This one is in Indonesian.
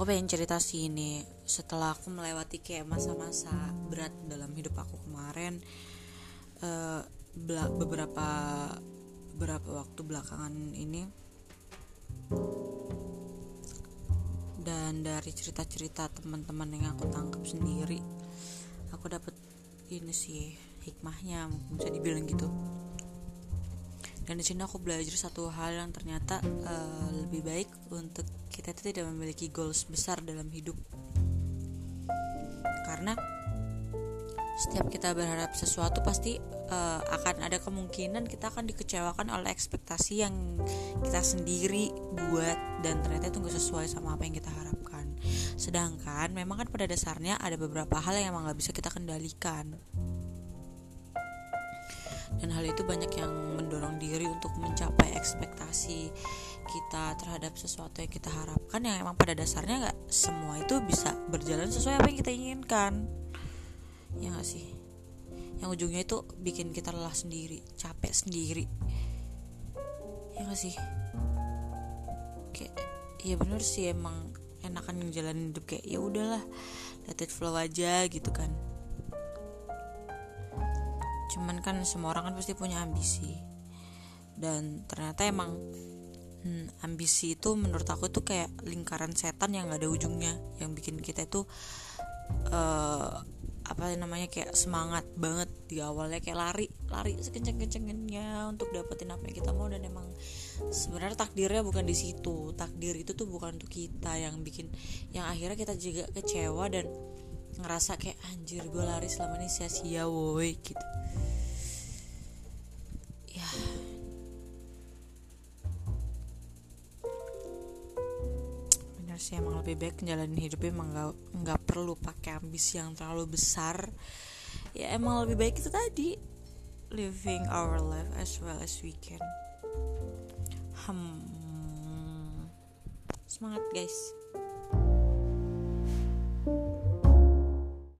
aku pengen cerita sih ini. Setelah aku melewati kayak masa-masa berat dalam hidup aku kemarin uh, beberapa beberapa waktu belakangan ini dan dari cerita-cerita teman-teman yang aku tangkap sendiri aku dapat ini sih hikmahnya bisa dibilang gitu dan di sini aku belajar satu hal yang ternyata uh, lebih baik untuk kita itu tidak memiliki goals besar dalam hidup. Karena setiap kita berharap sesuatu pasti uh, akan ada kemungkinan kita akan dikecewakan oleh ekspektasi yang kita sendiri buat dan ternyata itu nggak sesuai sama apa yang kita harapkan. Sedangkan memang kan pada dasarnya ada beberapa hal yang emang nggak bisa kita kendalikan dan hal itu banyak yang mendorong diri untuk mencapai ekspektasi kita terhadap sesuatu yang kita harapkan yang emang pada dasarnya nggak semua itu bisa berjalan sesuai apa yang kita inginkan. Ya gak sih? Yang ujungnya itu bikin kita lelah sendiri capek sendiri. Ya gak sih? Kayak ya bener sih emang enakan ngejalanin hidup kayak ya udahlah let it flow aja gitu kan cuman kan semua orang kan pasti punya ambisi. Dan ternyata emang hmm, ambisi itu menurut aku tuh kayak lingkaran setan yang gak ada ujungnya. Yang bikin kita itu uh, apa namanya kayak semangat banget di awalnya. Kayak lari lari sekenceng kencengnya untuk dapetin apa yang kita mau. Dan emang sebenarnya takdirnya bukan di situ. Takdir itu tuh bukan untuk kita. Yang bikin yang akhirnya kita juga kecewa dan ngerasa kayak anjir gue lari selama ini sia-sia woi gitu sih emang lebih baik menjalani hidupnya emang gak, nggak perlu pakai ambisi yang terlalu besar. Ya emang lebih baik itu tadi living our life as well as we can. Hmm. Semangat guys